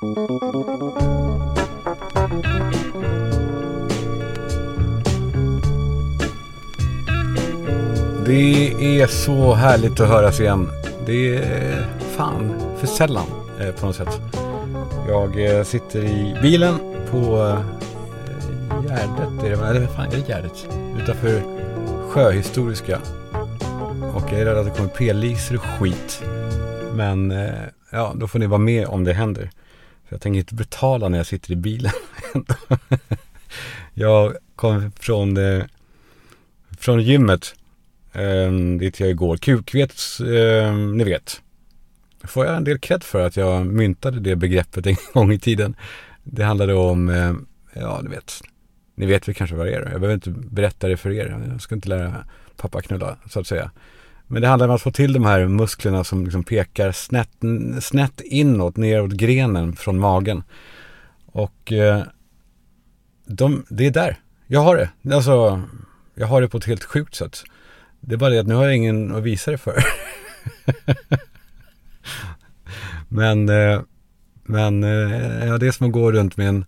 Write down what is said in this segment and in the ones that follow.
Det är så härligt att höras igen. Det är fan för sällan eh, på något sätt. Jag eh, sitter i bilen på eh, Gärdet, är det, eller vad fan är det Gärdet? Utanför Sjöhistoriska. Och jag är rädd att det kommer p-lisor och skit. Men eh, ja, då får ni vara med om det händer. För jag tänker inte betala när jag sitter i bilen. jag kom från, eh, från gymmet eh, dit jag igår. Kukvets, eh, ni vet. Får jag en del cred för att jag myntade det begreppet en gång i tiden. Det handlade om, eh, ja ni vet, ni vet väl kanske vad det är. Jag behöver inte berätta det för er. Jag ska inte lära pappa knulla så att säga. Men det handlar om att få till de här musklerna som liksom pekar snett, snett inåt, neråt grenen från magen. Och eh, de, det är där. Jag har det. Alltså, jag har det på ett helt sjukt sätt. Det är bara det att nu har jag ingen att visa det för. men, eh, men eh, ja, det är som att gå runt med en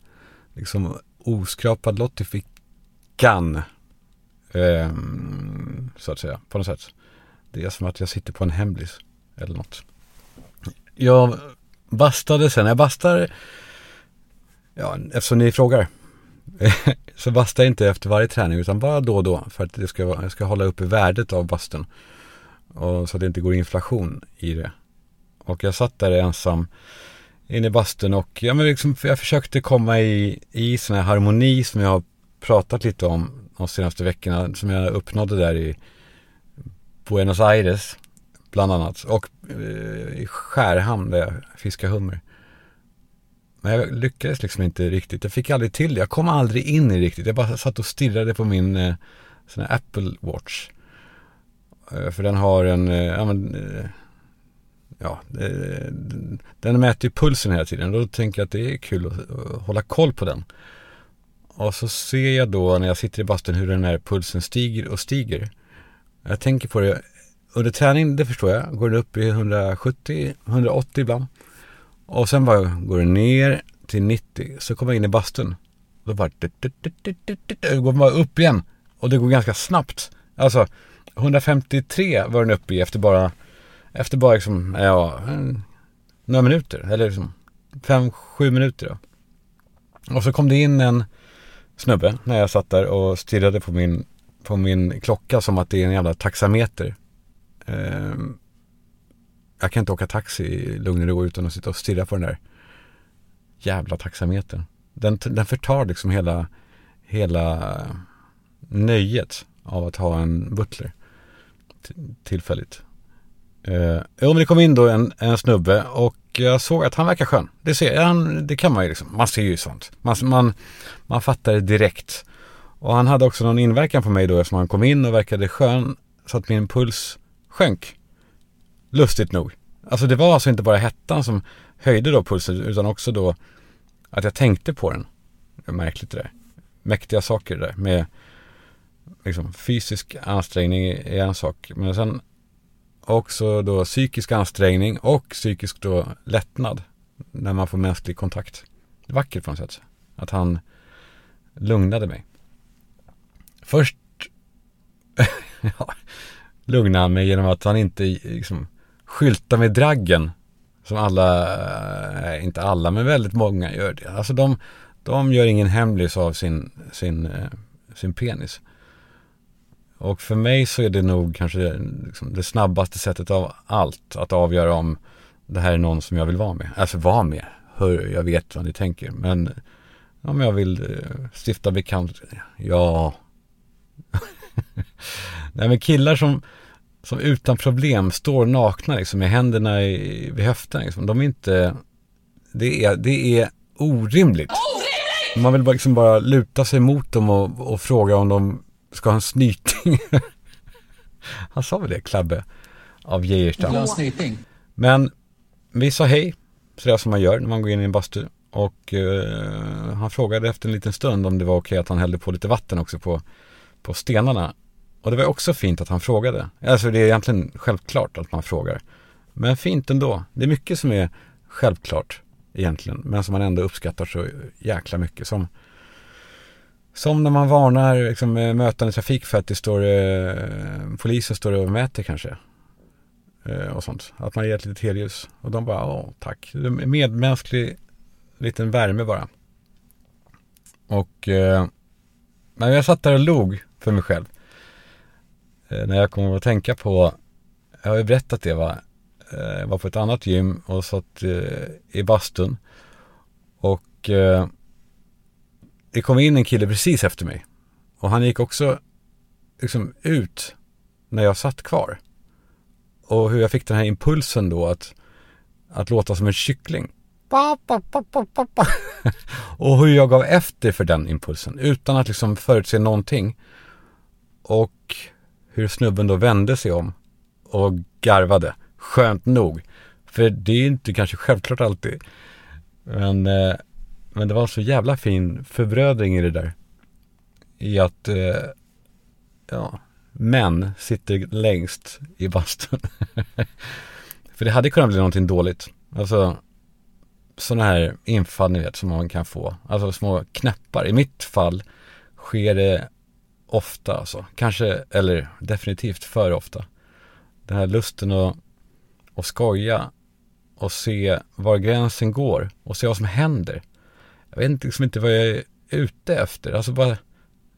liksom oskrapad lott i fickan. Eh, så att säga, på något sätt. Det är som att jag sitter på en hemlis eller något. Jag bastade sen. Jag bastar, ja, eftersom ni frågar, så bastar jag inte efter varje träning utan bara då och då för att det ska, jag ska hålla uppe värdet av basten. Och så att det inte går inflation i det. Och jag satt där ensam inne i bastun och ja, men liksom, jag försökte komma i, i sån här harmoni som jag har pratat lite om de senaste veckorna som jag uppnådde där i Buenos Aires bland annat och eh, i Skärhamn där jag fiskade hummer. Men jag lyckades liksom inte riktigt. Jag fick aldrig till det. Jag kom aldrig in i det riktigt. Jag bara satt och stirrade på min eh, sån här Apple Watch. Eh, för den har en, eh, ja men, eh, ja, den mäter ju pulsen hela tiden. Då tänker jag att det är kul att hålla koll på den. Och så ser jag då när jag sitter i bastun hur den här pulsen stiger och stiger. Jag tänker på det under träning, det förstår jag, går den upp i 170, 180 ibland. Och sen bara går den ner till 90, så kommer jag in i bastun. Då bara, då går man bara upp igen. Och det går ganska snabbt. Alltså, 153 var den uppe i efter bara, efter bara liksom, ja, några minuter. Eller liksom, fem, sju minuter då. Och så kom det in en snubbe när jag satt där och stirrade på min på min klocka som att det är en jävla taxameter. Eh, jag kan inte åka taxi i lugn och ro utan att sitta och stirra på den där jävla taxametern. Den, den förtar liksom hela, hela nöjet av att ha en butler tillfälligt. Eh, jo men det kom in då en, en snubbe och jag såg att han verkar skön. Det, ser, han, det kan man ju liksom, man ser ju sånt. Man, man, man fattar det direkt. Och han hade också någon inverkan på mig då eftersom han kom in och verkade skön så att min puls sjönk. Lustigt nog. Alltså det var alltså inte bara hettan som höjde då pulsen utan också då att jag tänkte på den. Det märkligt det där. Mäktiga saker det där med liksom fysisk ansträngning är en sak. Men sen också då psykisk ansträngning och psykisk då lättnad när man får mänsklig kontakt. Vackert på något sätt. Att han lugnade mig. Först ja, lugnade han mig genom att han inte liksom, skyltar med draggen. Som alla, inte alla, men väldigt många gör det. Alltså de, de gör ingen hemlis av sin, sin, eh, sin penis. Och för mig så är det nog kanske liksom det snabbaste sättet av allt att avgöra om det här är någon som jag vill vara med. Alltså vara med. Hör, jag vet vad ni tänker. Men om jag vill eh, stifta bekant. Ja, Nej men killar som, som utan problem står nakna liksom med händerna i, vid höften liksom. De är inte, det är, det är orimligt. Orimligt! Man vill bara, liksom bara luta sig mot dem och, och fråga om de ska ha en snyting. Han sa väl det, Klabbe av Geijerstam. Men vi sa hej, sådär som man gör när man går in i en bastu. Och uh, han frågade efter en liten stund om det var okej att han hällde på lite vatten också på på stenarna. Och det var också fint att han frågade. Alltså det är egentligen självklart att man frågar. Men fint ändå. Det är mycket som är självklart egentligen. Men som man ändå uppskattar så jäkla mycket. Som, som när man varnar liksom, eh, mötande trafik för att det står eh, polisen står och mäter kanske. Eh, och sånt. Att man ger ett litet helljus. Och de bara, åh tack. Medmänsklig liten värme bara. Och eh, när jag satt där och log för mig själv. Eh, när jag kommer att tänka på, jag har ju berättat det va. Eh, jag var på ett annat gym och satt eh, i bastun. Och eh, det kom in en kille precis efter mig. Och han gick också liksom ut när jag satt kvar. Och hur jag fick den här impulsen då att, att låta som en kyckling. och hur jag gav efter för den impulsen utan att liksom förutse någonting. Och hur snubben då vände sig om och garvade. Skönt nog. För det är ju inte kanske självklart alltid. Men, eh, men det var så jävla fin förbrödring i det där. I att, eh, ja, män sitter längst i bastun. För det hade kunnat bli någonting dåligt. Alltså sådana här infall ni vet som man kan få. Alltså små knäppar. I mitt fall sker det ofta alltså. Kanske, eller definitivt för ofta. Den här lusten att, att skoja och se var gränsen går och se vad som händer. Jag vet liksom inte vad jag är ute efter. Alltså bara,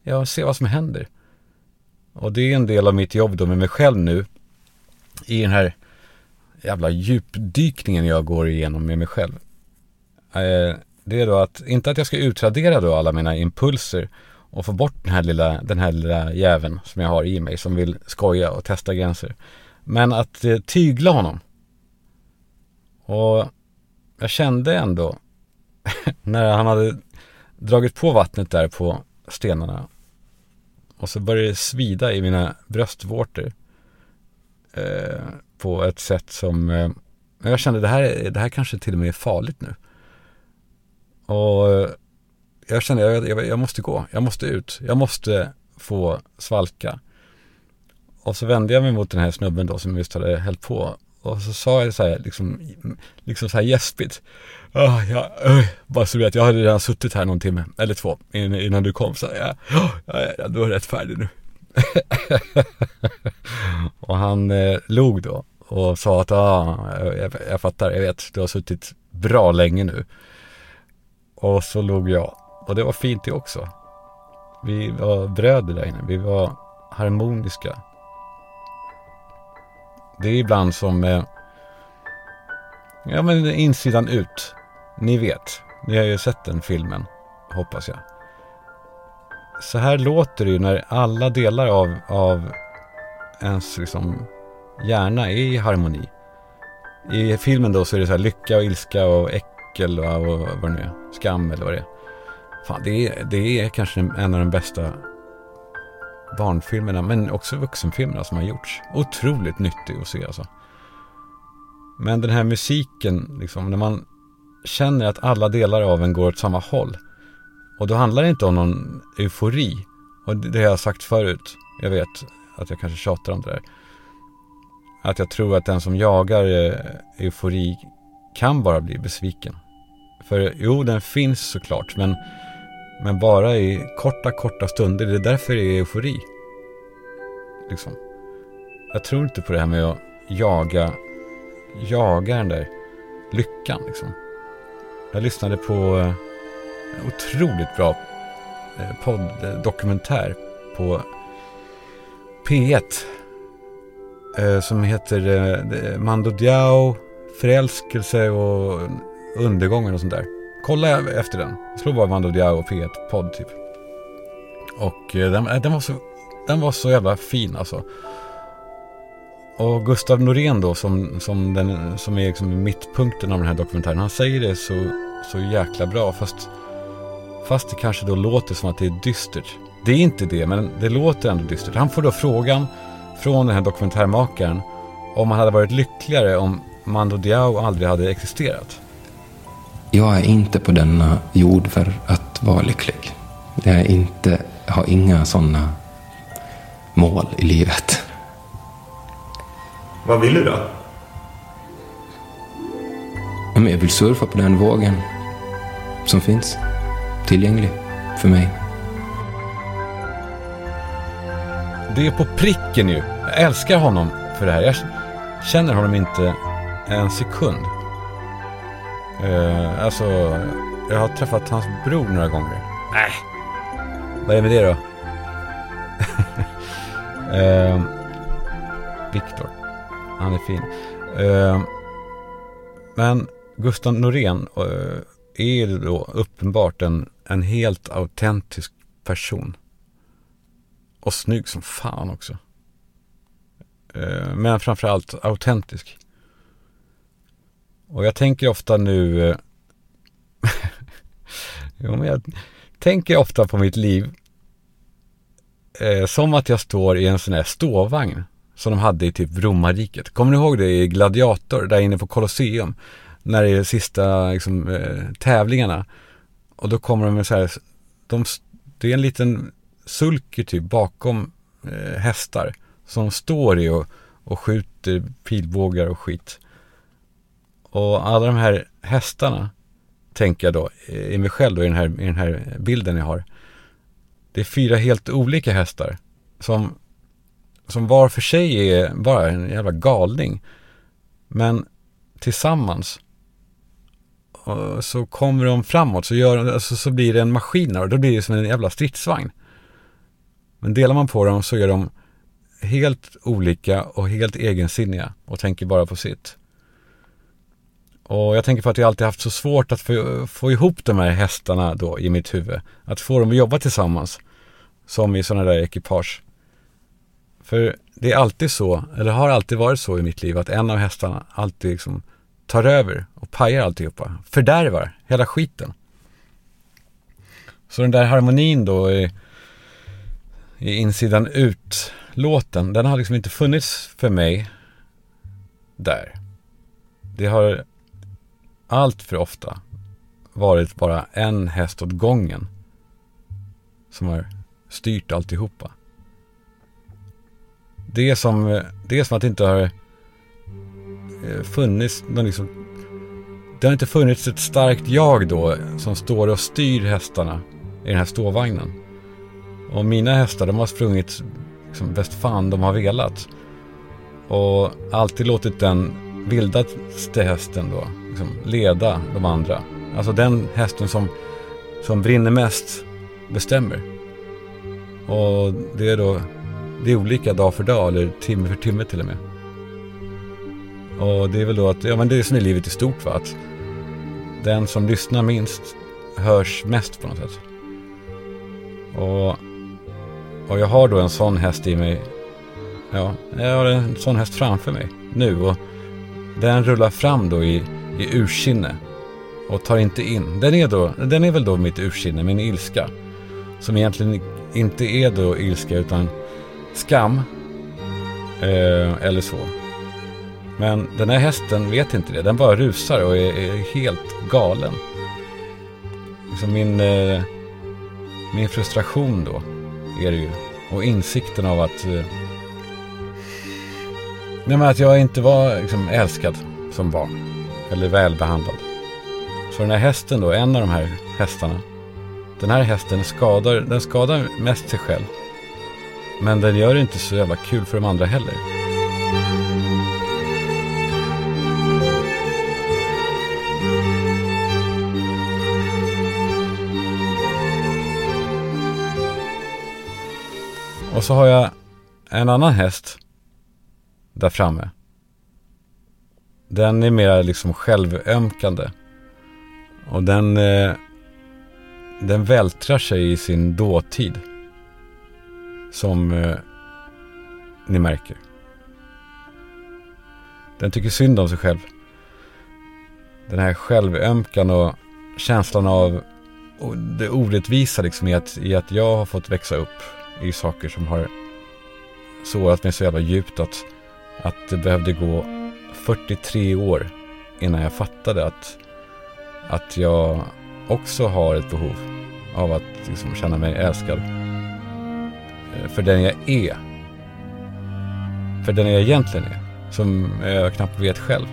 ja, se vad som händer. Och det är en del av mitt jobb då med mig själv nu. I den här jävla djupdykningen jag går igenom med mig själv. Eh, det är då att, inte att jag ska utradera då alla mina impulser och få bort den här lilla, den här lilla jäveln som jag har i mig som vill skoja och testa gränser. Men att eh, tygla honom. Och jag kände ändå när han hade dragit på vattnet där på stenarna och så började det svida i mina bröstvårtor eh, på ett sätt som eh, jag kände det här, det här kanske till och med är farligt nu. Och eh, jag kände, jag, jag, jag måste gå, jag måste ut, jag måste få svalka. Och så vände jag mig mot den här snubben då som just hade hällt på. Och så sa jag så här, liksom, liksom så här gäspigt. Oh, ja, oh, bara så du vet, jag hade redan suttit här någon timme, eller två, innan, innan du kom. Så jag, oh, ja, ja, du är rätt färdig nu. och han eh, log då och sa att, ah, jag, jag fattar, jag vet, du har suttit bra länge nu. Och så log jag. Och det var fint det också. Vi var bröder där inne. Vi var harmoniska. Det är ibland som, eh, ja men insidan ut. Ni vet. Ni har ju sett den filmen, hoppas jag. Så här låter det ju när alla delar av, av ens liksom hjärna är i harmoni. I filmen då så är det så här lycka och ilska och äckel och, och vad det nu är. Skam eller vad det är. Fan, det är, det är kanske en av de bästa barnfilmerna, men också vuxenfilmerna som har gjorts. Otroligt nyttig att se alltså. Men den här musiken, liksom, när man känner att alla delar av en går åt samma håll. Och då handlar det inte om någon eufori. Och det har jag sagt förut. Jag vet att jag kanske tjatar om det där. Att jag tror att den som jagar eh, eufori kan bara bli besviken. För jo, den finns såklart, men, men bara i korta, korta stunder. Det är därför det är eufori. Liksom. Jag tror inte på det här med att jaga, jaga den där lyckan liksom. Jag lyssnade på en otroligt bra eh, podd-dokumentär på P1. Eh, som heter Mando Diao, Förälskelse och undergången och sånt där. Kolla efter den. Slå bara Mando Diao P1 podd typ. Och eh, den, eh, den, var så, den var så jävla fin alltså. Och Gustav Norén då som, som, den, som är liksom mittpunkten av den här dokumentären. Han säger det så, så jäkla bra fast, fast det kanske då låter som att det är dystert. Det är inte det men det låter ändå dystert. Han får då frågan från den här dokumentärmakaren om han hade varit lyckligare om Mando Diao aldrig hade existerat. Jag är inte på denna jord för att vara lycklig. Jag är inte, har inga sådana mål i livet. Vad vill du då? men jag vill surfa på den vågen som finns tillgänglig för mig. Det är på pricken ju. Jag älskar honom för det här. Jag känner honom inte en sekund. Uh, alltså, jag har träffat hans bror några gånger. Nej, vad är det med det då? uh, Viktor. Han är fin. Uh, men Gustav Norén uh, är då uppenbart en, en helt autentisk person. Och snygg som fan också. Uh, men framförallt autentisk. Och jag tänker ofta nu eh, jo, men jag tänker ofta på mitt liv eh, som att jag står i en sån här ståvagn som de hade i typ romarriket. Kommer ni ihåg det i Gladiator, där inne på Colosseum? När det är de sista liksom, eh, tävlingarna. Och då kommer de med så här, de, det är en liten sulker typ bakom eh, hästar som står i och, och skjuter pilbågar och skit. Och alla de här hästarna, tänker jag då, i mig själv då, i den här, i den här bilden jag har. Det är fyra helt olika hästar som, som var för sig är bara en jävla galning. Men tillsammans så kommer de framåt så, gör, alltså, så blir det en maskin och då blir det som en jävla stridsvagn. Men delar man på dem så är de helt olika och helt egensinniga och tänker bara på sitt. Och jag tänker på att jag alltid haft så svårt att få, få ihop de här hästarna då i mitt huvud. Att få dem att jobba tillsammans. Som i sådana där ekipage. För det är alltid så, eller har alltid varit så i mitt liv, att en av hästarna alltid liksom tar över och pajar alltihopa. Fördärvar hela skiten. Så den där harmonin då i, i insidan ut-låten, den har liksom inte funnits för mig där. Det har allt för ofta varit bara en häst åt gången som har styrt alltihopa. Det är som, det är som att det inte har eh, funnits någon liksom, det har inte funnits ett starkt jag då som står och styr hästarna i den här ståvagnen. Och mina hästar de har sprungit liksom bäst fan de har velat. Och alltid låtit den vildaste hästen då liksom leda de andra. Alltså den hästen som, som brinner mest bestämmer. Och det är då det är olika dag för dag eller timme för timme till och med. Och det är väl då att, ja men det är som i livet i stort va, att den som lyssnar minst hörs mest på något sätt. Och, och jag har då en sån häst i mig, ja, jag har en sån häst framför mig nu och den rullar fram då i, i ursinne och tar inte in. Den är, då, den är väl då mitt ursinne, min ilska. Som egentligen inte är då ilska utan skam. Eh, eller så. Men den här hästen vet inte det. Den bara rusar och är, är helt galen. Liksom min, eh, min frustration då är det ju. Och insikten av att eh, Nej men att jag inte var liksom, älskad som barn. Eller välbehandlad. Så den här hästen då, en av de här hästarna. Den här hästen skadar, den skadar mest sig själv. Men den gör det inte så jävla kul för de andra heller. Och så har jag en annan häst där framme. Den är mer liksom självömkande. Och den, eh, den vältrar sig i sin dåtid. Som eh, ni märker. Den tycker synd om sig själv. Den här självömkan och känslan av det orättvisa liksom i att, i att jag har fått växa upp i saker som har sårat mig så jävla djupt att att det behövde gå 43 år innan jag fattade att, att jag också har ett behov av att liksom känna mig älskad. Eh, för den jag är. För den jag egentligen är. Som jag knappt vet själv.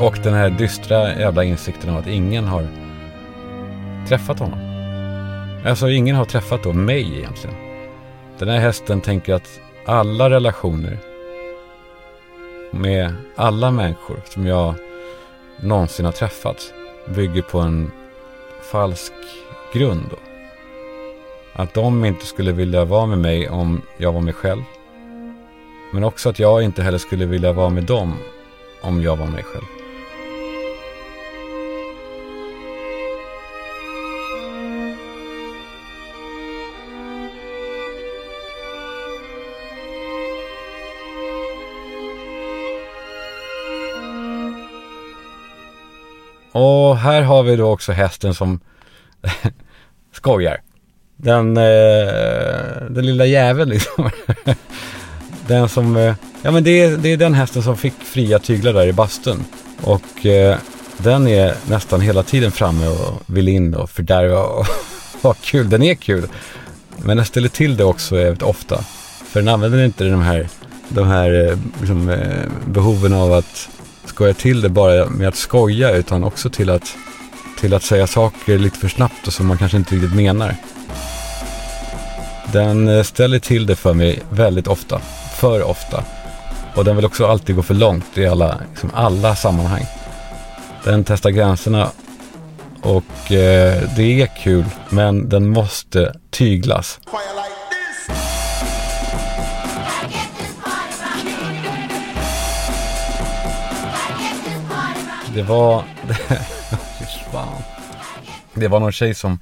Och den här dystra jävla insikten av att ingen har träffat honom. Alltså ingen har träffat då mig egentligen. Den här hästen tänker att alla relationer med alla människor som jag någonsin har träffat bygger på en falsk grund. Då. Att de inte skulle vilja vara med mig om jag var mig själv. Men också att jag inte heller skulle vilja vara med dem om jag var mig själv. Och här har vi då också hästen som skojar. Den, eh, den lilla jäveln liksom. den som, eh, ja men det är, det är den hästen som fick fria tyglar där i bastun. Och eh, den är nästan hela tiden framme och vill in och fördärva och ha kul. Den är kul. Men den ställer till det också väldigt ofta. För den använder inte de här, de här eh, liksom, eh, behoven av att skoja till det bara med att skoja utan också till att, till att säga saker lite för snabbt och som man kanske inte riktigt menar. Den eh, ställer till det för mig väldigt ofta, för ofta. Och den vill också alltid gå för långt i alla, liksom alla sammanhang. Den testar gränserna och eh, det är kul men den måste tyglas. Det var... det var någon tjej som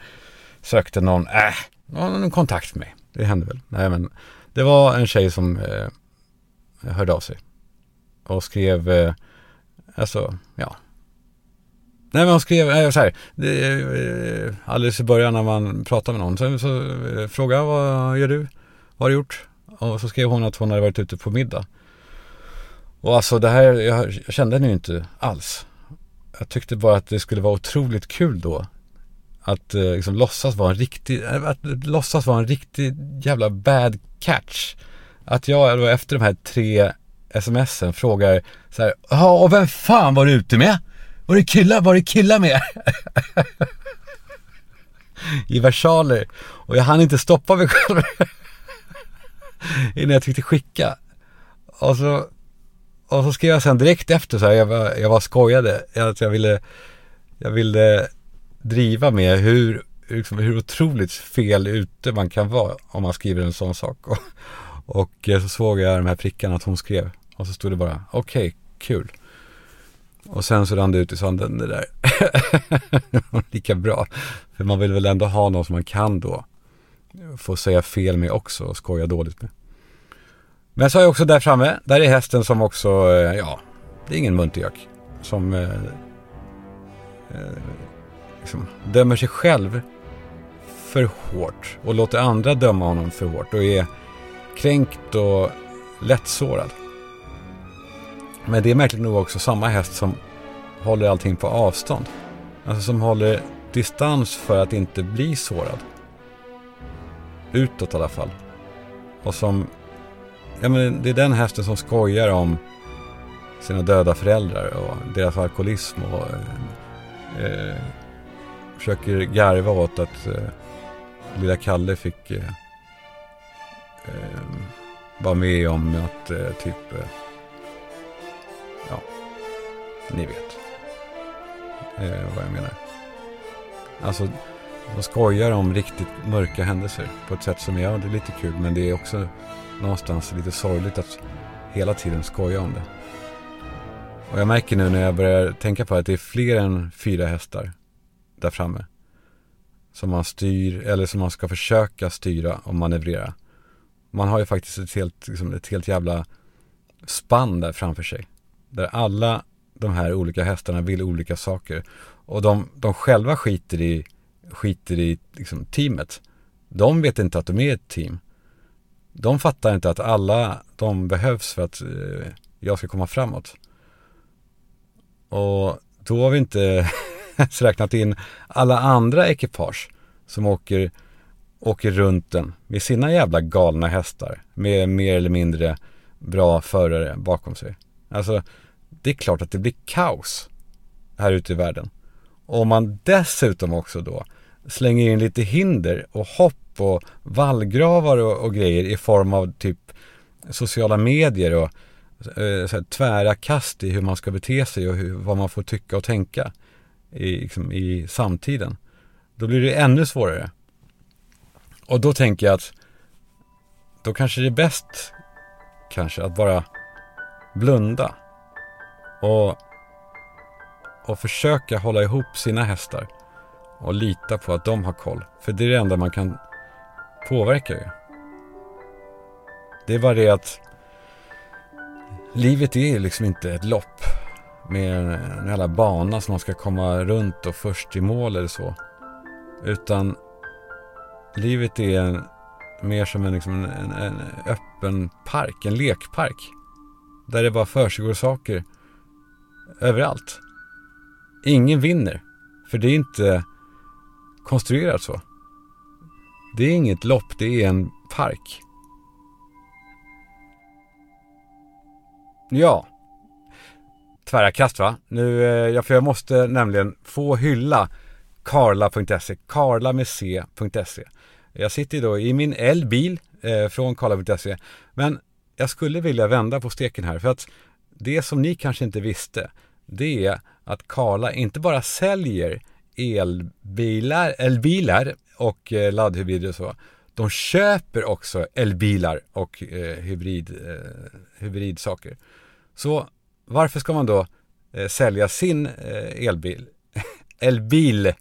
sökte någon, äh, någon kontakt med mig. Det hände väl. Nej men det var en tjej som eh, hörde av sig. Och skrev, eh, alltså, ja. Nej men hon skrev, eh, så här, det, eh, alldeles i början när man pratar med någon. Så, så eh, frågade vad gör du? Vad har du gjort? Och så skrev hon att hon hade varit ute på middag. Och alltså det här, jag, jag kände henne ju inte alls. Jag tyckte bara att det skulle vara otroligt kul då. Att eh, liksom låtsas vara en riktig, eh, att låtsas vara en riktig jävla bad catch. Att jag då efter de här tre smsen frågar så här, ja och vem fan var du ute med? Var det killar, var det killar med? I versaler. Och jag hann inte stoppa mig själv. Innan jag tyckte skicka. Och så och så skrev jag sen direkt efter så här, jag var, jag var skojade. Att alltså, jag ville, jag ville driva med hur, liksom, hur otroligt fel ute man kan vara om man skriver en sån sak. Och, och eh, så såg jag de här prickarna att hon skrev. Och så stod det bara, okej, okay, kul. Och sen så rann det ut i sanden det där. Lika bra. För man vill väl ändå ha någon som man kan då få säga fel med också och skoja dåligt med. Men så har jag också där framme, där är hästen som också, eh, ja, det är ingen muntergök. Som eh, eh, liksom, dömer sig själv för hårt och låter andra döma honom för hårt och är kränkt och lättsårad. Men det är märkligt nog också samma häst som håller allting på avstånd. Alltså som håller distans för att inte bli sårad. Utåt i alla fall. Och som Ja, men det är den hästen som skojar om sina döda föräldrar och deras alkoholism och eh, eh, försöker garva åt att eh, lilla Kalle fick eh, eh vara med om att eh, typ, eh, ja, ni vet eh, vad jag menar. Alltså, de skojar om riktigt mörka händelser på ett sätt som, ja, det är lite kul, men det är också någonstans lite sorgligt att hela tiden skoja om det. Och jag märker nu när jag börjar tänka på att det är fler än fyra hästar där framme. Som man styr, eller som man ska försöka styra och manövrera. Man har ju faktiskt ett helt, liksom ett helt jävla spann där framför sig. Där alla de här olika hästarna vill olika saker. Och de, de själva skiter i, skiter i liksom teamet. De vet inte att de är ett team de fattar inte att alla de behövs för att eh, jag ska komma framåt. Och då har vi inte räknat in alla andra ekipage som åker, åker runt den med sina jävla galna hästar med mer eller mindre bra förare bakom sig. Alltså Det är klart att det blir kaos här ute i världen. Om man dessutom också då slänger in lite hinder och hopp och vallgravar och, och grejer i form av typ sociala medier och eh, så här, tvära kast i hur man ska bete sig och hur, vad man får tycka och tänka i, liksom, i samtiden. Då blir det ännu svårare. Och då tänker jag att då kanske det är bäst kanske att bara blunda och, och försöka hålla ihop sina hästar och lita på att de har koll. För det är det enda man kan påverkar ju. Det är bara det att livet är liksom inte ett lopp med en jävla bana som man ska komma runt och först i mål eller så. Utan livet är en, mer som en, liksom en, en, en öppen park, en lekpark. Där det bara försiggår saker överallt. Ingen vinner. För det är inte konstruerat så. Det är inget lopp, det är en park. Ja. Tvära kast va? Nu, eh, ja, för jag måste nämligen få hylla Karla.se, Karla med C.se. Jag sitter då i min elbil eh, från Karla.se. Men jag skulle vilja vända på steken här för att det som ni kanske inte visste det är att Karla inte bara säljer elbilar, elbilar och eh, laddhybrider och så. De köper också elbilar och eh, hybrid, eh, hybridsaker. Så varför ska man då eh, sälja sin eh, elbil, elbil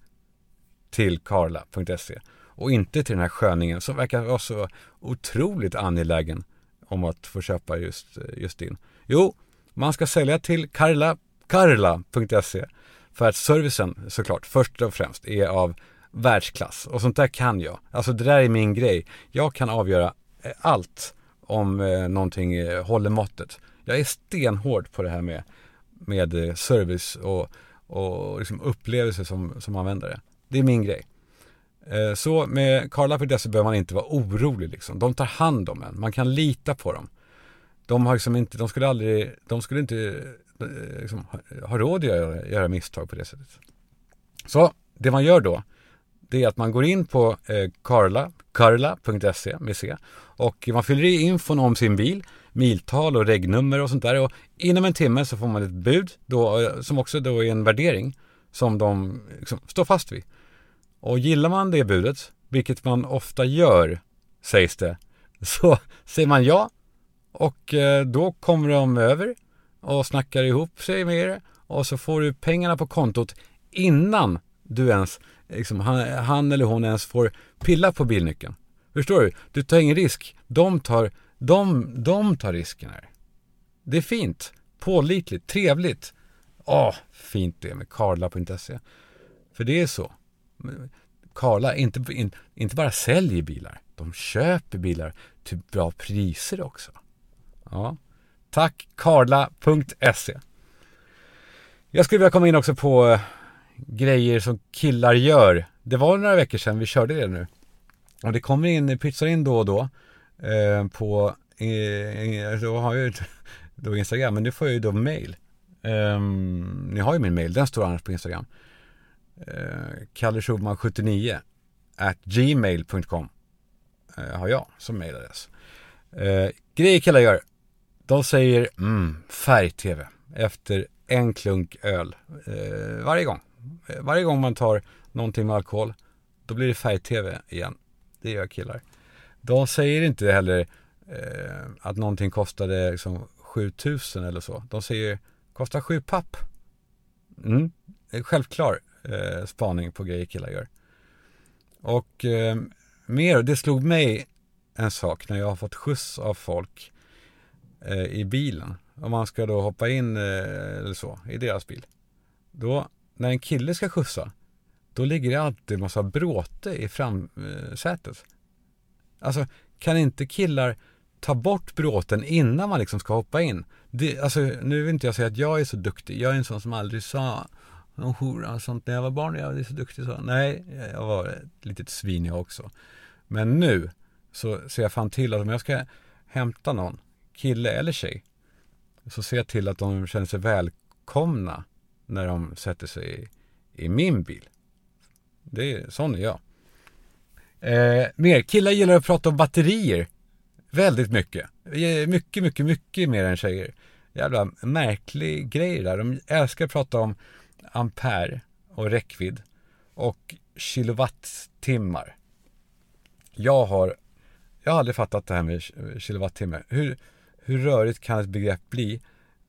till karla.se och inte till den här sköningen som verkar vara så otroligt angelägen om att få köpa just, eh, just din. Jo, man ska sälja till Karla, karla.se för att servicen såklart först och främst är av världsklass och sånt där kan jag. Alltså det där är min grej. Jag kan avgöra eh, allt om eh, någonting eh, håller måttet. Jag är stenhård på det här med, med eh, service och, och liksom upplevelse som, som användare. Det är min grej. Eh, så med Karla.se behöver man inte vara orolig liksom. De tar hand om en. Man kan lita på dem. De har liksom inte, de skulle aldrig, de skulle inte eh, liksom, ha råd att göra, göra misstag på det sättet. Så det man gör då, det är att man går in på eh, karla.se med C och man fyller i infon om sin bil, miltal och regnummer och sånt där och inom en timme så får man ett bud då, eh, som också då är en värdering som de liksom, står fast vid. Och gillar man det budet, vilket man ofta gör, sägs det, så säger man ja och eh, då kommer de över och snackar ihop sig med er och så får du pengarna på kontot innan du ens, liksom, han, han eller hon ens får pilla på bilnyckeln. Förstår du? Du tar ingen risk. De tar, de, de tar risken här. Det är fint, pålitligt, trevligt. Åh, fint det med Karla.se. För det är så. Karla inte, in, inte bara säljer bilar, de köper bilar till bra priser också. Ja. Tack Karla.se Jag skulle vilja komma in också på eh, grejer som killar gör. Det var några veckor sedan vi körde det nu. Och det kommer in, pytsar in då och då eh, på, eh, eh då har jag ju då Instagram, men nu får jag ju då mail. Eh, ni har ju min mail, den står annars på Instagram eh, Kalle 79 at gmail.com eh, har jag som mailadress Eh, grejer killar gör. De säger mm, färg-tv efter en klunk öl eh, varje gång. Eh, varje gång man tar någonting med alkohol, då blir det färg-tv igen. Det gör killar. De säger inte heller eh, att någonting kostade liksom 7000 eller så. De säger kostar 7 papp. Mm, självklar eh, spaning på grejer killar gör. Och eh, mer, det slog mig en sak när jag har fått skjuts av folk eh, i bilen. Om man ska då hoppa in eh, eller så i deras bil. Då, när en kille ska skjutsa, då ligger det alltid en massa bråte i framsätet. Eh, alltså, kan inte killar ta bort bråten innan man liksom ska hoppa in? Det, alltså, nu vill inte jag säga att jag är så duktig. Jag är en sån som aldrig sa någon hora och sånt när jag var barn. Jag är så duktig så. Nej, jag var ett litet svin jag också. Men nu så ser jag fan till att om jag ska hämta någon, kille eller tjej, så ser jag till att de känner sig välkomna när de sätter sig i, i min bil. Det är, sån är jag. Eh, mer, killar gillar att prata om batterier. Väldigt mycket. Mycket, mycket, mycket mer än tjejer. Jävla märklig grej där. De älskar att prata om ampere och räckvidd och kilowattimmar. Jag har, jag har aldrig fattat det här med kilowattimme. Hur, hur rörigt kan ett begrepp bli?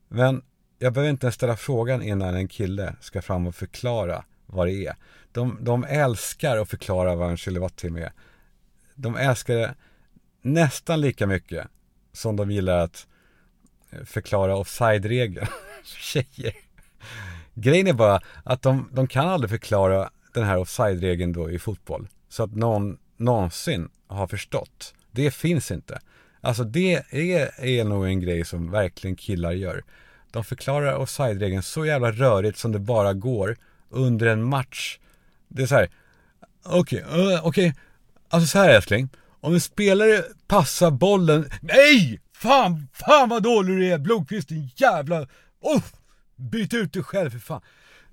Men jag behöver inte ens ställa frågan innan en kille ska fram och förklara vad det är. De, de älskar att förklara vad en kilowattimme är. De älskar det nästan lika mycket som de gillar att eh, förklara offside-regeln. Tjejer. Grejen är bara att de, de kan aldrig förklara den här offside-regeln då i fotboll. Så att någon någonsin har förstått. Det finns inte. Alltså det är, är nog en grej som verkligen killar gör. De förklarar offside-regeln så jävla rörigt som det bara går under en match. Det är så här. Okej, okay, uh, okej. Okay. Alltså så här älskling. Om en spelare passar bollen. Nej! Fan, fan vad dålig du är Blomqvist din jävla... Oh! Byt ut dig själv för fan.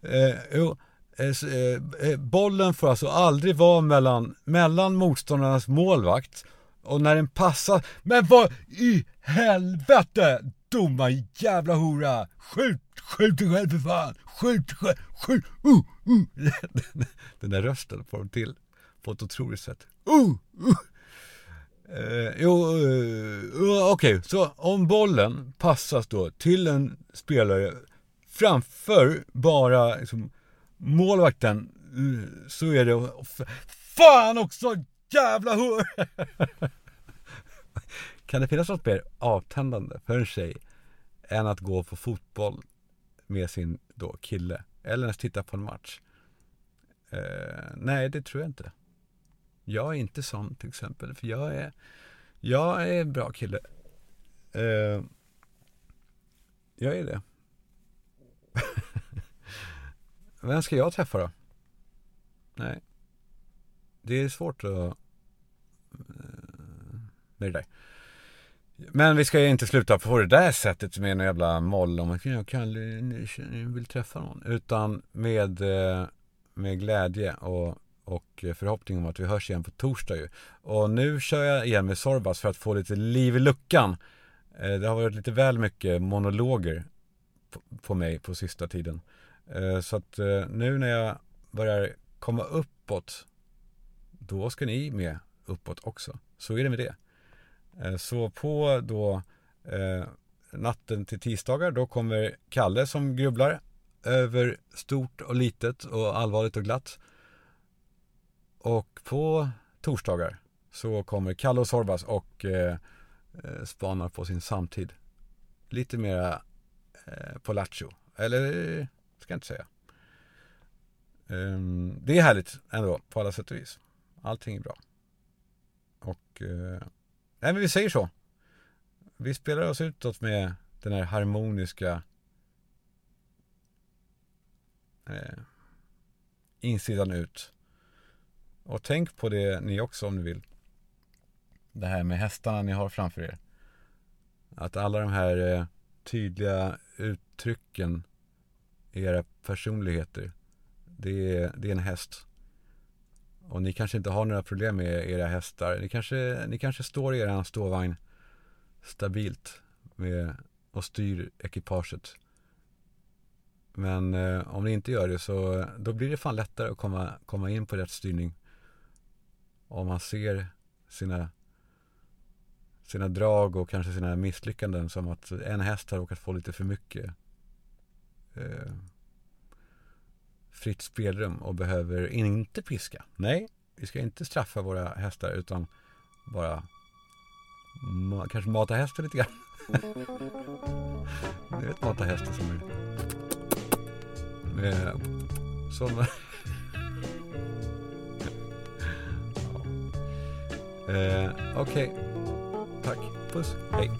Eh, jo, eh, eh, eh, bollen får alltså aldrig vara mellan, mellan motståndarnas målvakt och när den passar, men vad i helvete! Dumma jävla hora! Skjut, skjut dig själv för fan! Skjut, skjut, skjut! Uh, uh. Den där rösten får de till på ett otroligt sätt. Uh, uh. Eh, jo, eh, eh okej, okay. så om bollen passas då till en spelare framför bara liksom, målvakten eh, så är det Fan också! Jävla hur! kan det finnas något mer avtändande för en tjej än att gå på fotboll med sin då kille? Eller ens titta på en match? Eh, nej, det tror jag inte. Jag är inte sån till exempel, för jag är, jag är en bra kille. Eh, jag är det. Vem ska jag träffa då? Nej. Det är svårt att... Eh, med det där. Men vi ska ju inte sluta på det där sättet med en jävla moll om att jag kan, vill träffa någon. Utan med, eh, med glädje och och förhoppning om att vi hörs igen på torsdag ju. Och nu kör jag igen med Sorbas för att få lite liv i luckan. Eh, det har varit lite väl mycket monologer på mig på sista tiden. Eh, så att nu när jag börjar komma uppåt, då ska ni med uppåt också. Så är det med det. Eh, så på då eh, natten till tisdagar, då kommer Kalle som grubblar över stort och litet och allvarligt och glatt. Och på torsdagar så kommer Kalle och Sorbas och eh, eh spanar på sin samtid. Lite mera eh, på lattjo. Eller, ska jag inte säga. Um, det är härligt ändå på alla sätt och vis. Allting är bra. Och, eh, nej men vi säger så. Vi spelar oss utåt med den här harmoniska eh, insidan ut. Och tänk på det ni också om ni vill. Det här med hästarna ni har framför er. Att alla de här eh, tydliga uttrycken i era personligheter. Det är, det är en häst. Och ni kanske inte har några problem med era hästar. Ni kanske, ni kanske står i er ståvagn stabilt med, och styr ekipaget. Men eh, om ni inte gör det så då blir det fan lättare att komma, komma in på rätt styrning om man ser sina, sina drag och kanske sina misslyckanden som att en häst har råkat få lite för mycket eh, fritt spelrum och behöver inte piska. Nej, vi ska inte straffa våra hästar utan bara ma kanske mata hästen lite grann. Ni vet mata hästen som är med, som Eh, Okej. Okay. Tack. Puss. Hej.